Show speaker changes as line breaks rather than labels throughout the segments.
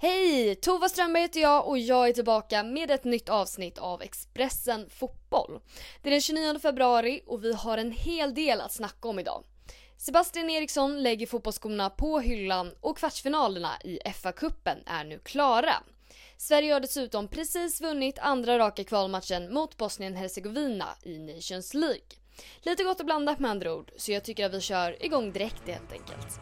Hej! Tova Strömberg heter jag och jag är tillbaka med ett nytt avsnitt av Expressen Fotboll. Det är den 29 februari och vi har en hel del att snacka om idag. Sebastian Eriksson lägger fotbollsskorna på hyllan och kvartsfinalerna i FA-cupen är nu klara. Sverige har dessutom precis vunnit andra raka kvalmatchen mot Bosnien-Hercegovina i Nations League. Lite gott och blandat med andra ord, så jag tycker att vi kör igång direkt helt enkelt.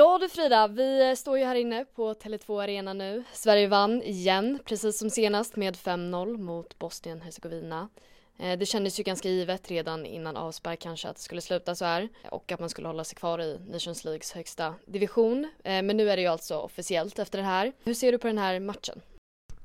Ja du Frida, vi står ju här inne på Tele2 Arena nu. Sverige vann igen, precis som senast med 5-0 mot Bosnien-Hercegovina. Eh, det kändes ju ganska givet redan innan avspark kanske att det skulle sluta så här och att man skulle hålla sig kvar i Nations Leagues högsta division. Eh, men nu är det ju alltså officiellt efter det här. Hur ser du på den här matchen?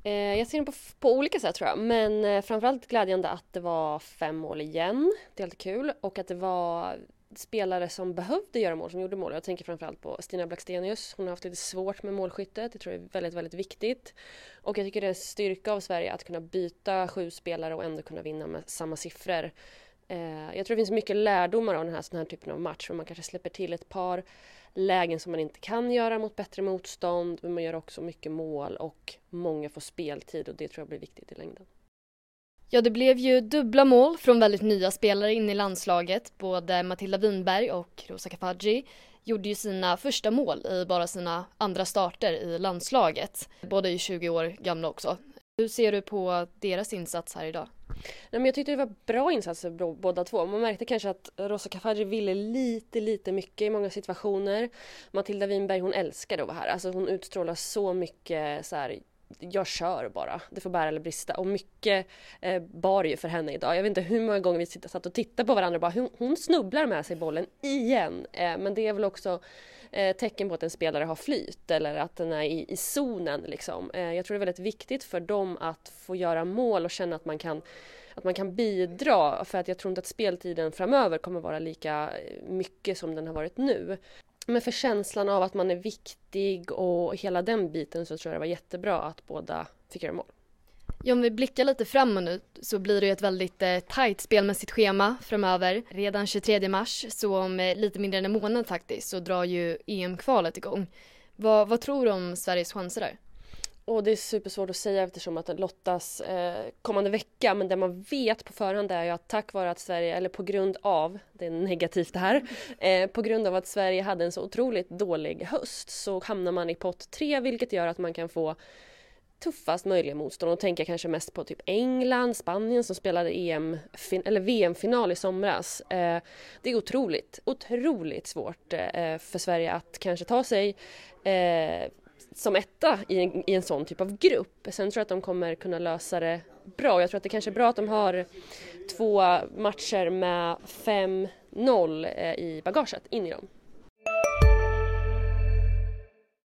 Eh, jag ser den på, på olika sätt tror jag, men framförallt glädjande att det var fem mål igen. Det är alltid kul och att det var spelare som behövde göra mål, som gjorde mål. Jag tänker framförallt på Stina Blackstenius. Hon har haft lite svårt med målskyttet. Det tror jag är väldigt, väldigt viktigt. Och jag tycker det är en styrka av Sverige att kunna byta sju spelare och ändå kunna vinna med samma siffror. Eh, jag tror det finns mycket lärdomar av den här, sån här typen av match. Man kanske släpper till ett par lägen som man inte kan göra mot bättre motstånd. Men man gör också mycket mål och många får speltid och det tror jag blir viktigt i längden.
Ja, det blev ju dubbla mål från väldigt nya spelare in i landslaget. Både Matilda Winberg och Rosa Kafaji gjorde ju sina första mål i bara sina andra starter i landslaget. Båda är ju 20 år gamla också. Hur ser du på deras insats här idag?
Nej, men jag tyckte det var bra insatser båda två. Man märkte kanske att Rosa Kafaji ville lite, lite mycket i många situationer. Matilda Winberg hon älskade att vara här. Alltså hon utstrålar så mycket så här, jag kör bara, det får bära eller brista. Och mycket eh, bar ju för henne idag. Jag vet inte hur många gånger vi satt och tittade på varandra och bara hon, hon snubblar med sig bollen igen. Eh, men det är väl också eh, tecken på att en spelare har flyt eller att den är i, i zonen liksom. Eh, jag tror det är väldigt viktigt för dem att få göra mål och känna att man kan att man kan bidra för att jag tror inte att speltiden framöver kommer vara lika eh, mycket som den har varit nu. Men för känslan av att man är viktig och hela den biten så tror jag det var jättebra att båda fick göra mål.
Ja, om vi blickar lite framåt nu så blir det ju ett väldigt eh, tajt spelmässigt schema framöver. Redan 23 mars, så om eh, lite mindre än en månad faktiskt, så drar ju EM-kvalet igång. Vad, vad tror du om Sveriges chanser där?
Och det är supersvårt att säga eftersom att det lottas eh, kommande vecka men det man vet på förhand är ju att tack vare att Sverige, eller på grund av, det är negativt det här, eh, på grund av att Sverige hade en så otroligt dålig höst så hamnar man i pott tre vilket gör att man kan få tuffast möjliga motstånd och tänker kanske mest på typ England, Spanien som spelade EM eller VM-final i somras. Eh, det är otroligt, otroligt svårt eh, för Sverige att kanske ta sig eh, som etta i en, i en sån typ av grupp. Sen tror jag att de kommer kunna lösa det bra. Jag tror att det kanske är bra att de har två matcher med 5-0 eh, i bagaget in i dem.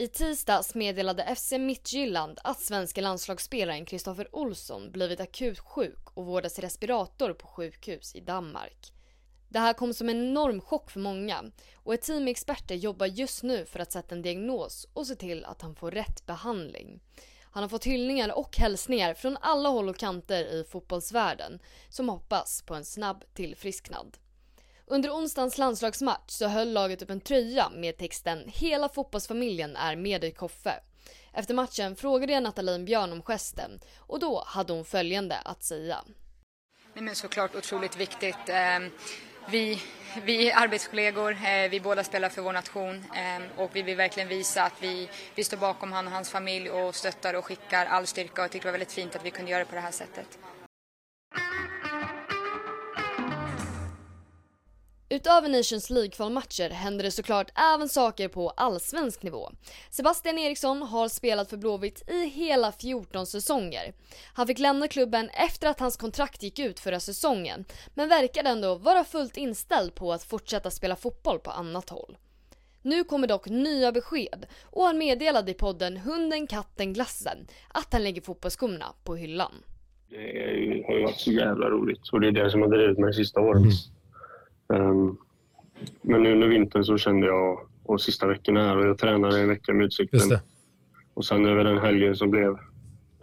I tisdags meddelade FC Midtjylland att svenska landslagsspelaren Kristoffer Olsson blivit akut sjuk och vårdas i respirator på sjukhus i Danmark. Det här kom som en enorm chock för många och ett team experter jobbar just nu för att sätta en diagnos och se till att han får rätt behandling. Han har fått hyllningar och hälsningar från alla håll och kanter i fotbollsvärlden som hoppas på en snabb tillfrisknad. Under onsdagens landslagsmatch så höll laget upp en tröja med texten “Hela fotbollsfamiljen är med dig Koffe”. Efter matchen frågade jag Nathalie Björn om gesten och då hade hon följande att säga.
Nej, men såklart otroligt viktigt. Ehm, vi, vi är arbetskollegor, eh, vi båda spelar för vår nation ehm, och vi vill verkligen visa att vi, vi står bakom han och hans familj och stöttar och skickar all styrka och jag tycker det var väldigt fint att vi kunde göra det på det här sättet.
Utöver Nations League-kvalmatcher händer det såklart även saker på allsvensk nivå. Sebastian Eriksson har spelat för Blåvitt i hela 14 säsonger. Han fick lämna klubben efter att hans kontrakt gick ut förra säsongen, men verkade ändå vara fullt inställd på att fortsätta spela fotboll på annat håll. Nu kommer dock nya besked och han meddelade i podden Hunden, katten, glassen att han lägger fotbollsskorna på hyllan.
Det har ju varit så jävla roligt och det är det som har drivit mig de sista åren. Mm. Um, men nu under vintern så kände jag, och sista veckorna här, och jag tränade en vecka med Utsikten. Och sen över den helgen som blev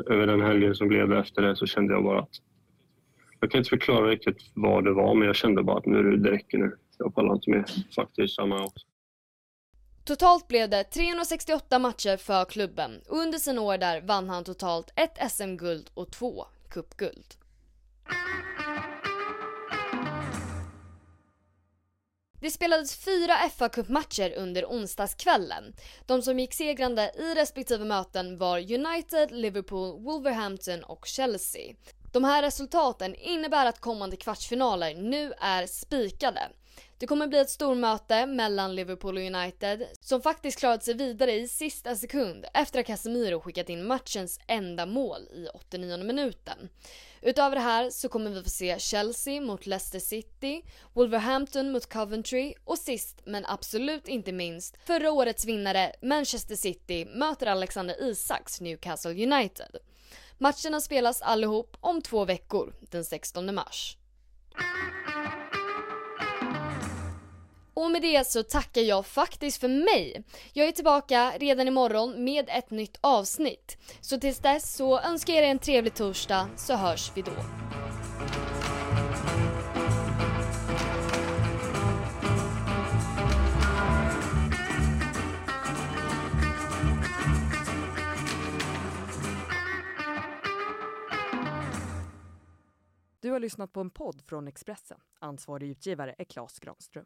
över den helgen som blev efter det så kände jag bara att... Jag kan inte förklara riktigt vad det var, men jag kände bara att nu det räcker nu. Jag pallar inte mer faktiskt, samma också.
Totalt blev det 368 matcher för klubben och under sina år där vann han totalt ett SM-guld och två cupguld. Det spelades fyra fa Cup-matcher under onsdagskvällen. De som gick segrande i respektive möten var United, Liverpool, Wolverhampton och Chelsea. De här resultaten innebär att kommande kvartsfinaler nu är spikade. Det kommer bli ett stormöte mellan Liverpool och United som faktiskt klarat sig vidare i sista sekund efter att Casemiro skickat in matchens enda mål i 89 minuten. Utöver det här så kommer vi få se Chelsea mot Leicester City, Wolverhampton mot Coventry och sist men absolut inte minst förra årets vinnare Manchester City möter Alexander Isaks Newcastle United. Matcherna spelas allihop om två veckor, den 16 mars. Och med det så tackar jag faktiskt för mig. Jag är tillbaka redan imorgon med ett nytt avsnitt. Så tills dess så önskar jag er en trevlig torsdag så hörs vi då.
Du har lyssnat på en podd från Expressen. Ansvarig utgivare är Klas Granström.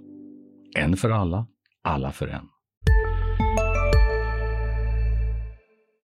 En för alla, alla för en.